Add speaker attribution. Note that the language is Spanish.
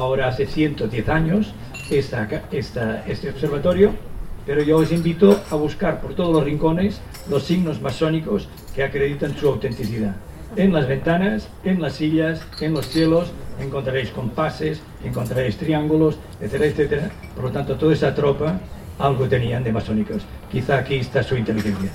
Speaker 1: ahora hace 110 años esta, este observatorio, pero yo os invito a buscar por todos los rincones los signos masónicos que acreditan su autenticidad. En las ventanas, en las sillas, en los cielos, encontraréis compases, encontraréis triángulos, etcétera, etcétera. Por lo tanto, toda esa tropa algo tenían de masónicos. Quizá aquí está su inteligencia.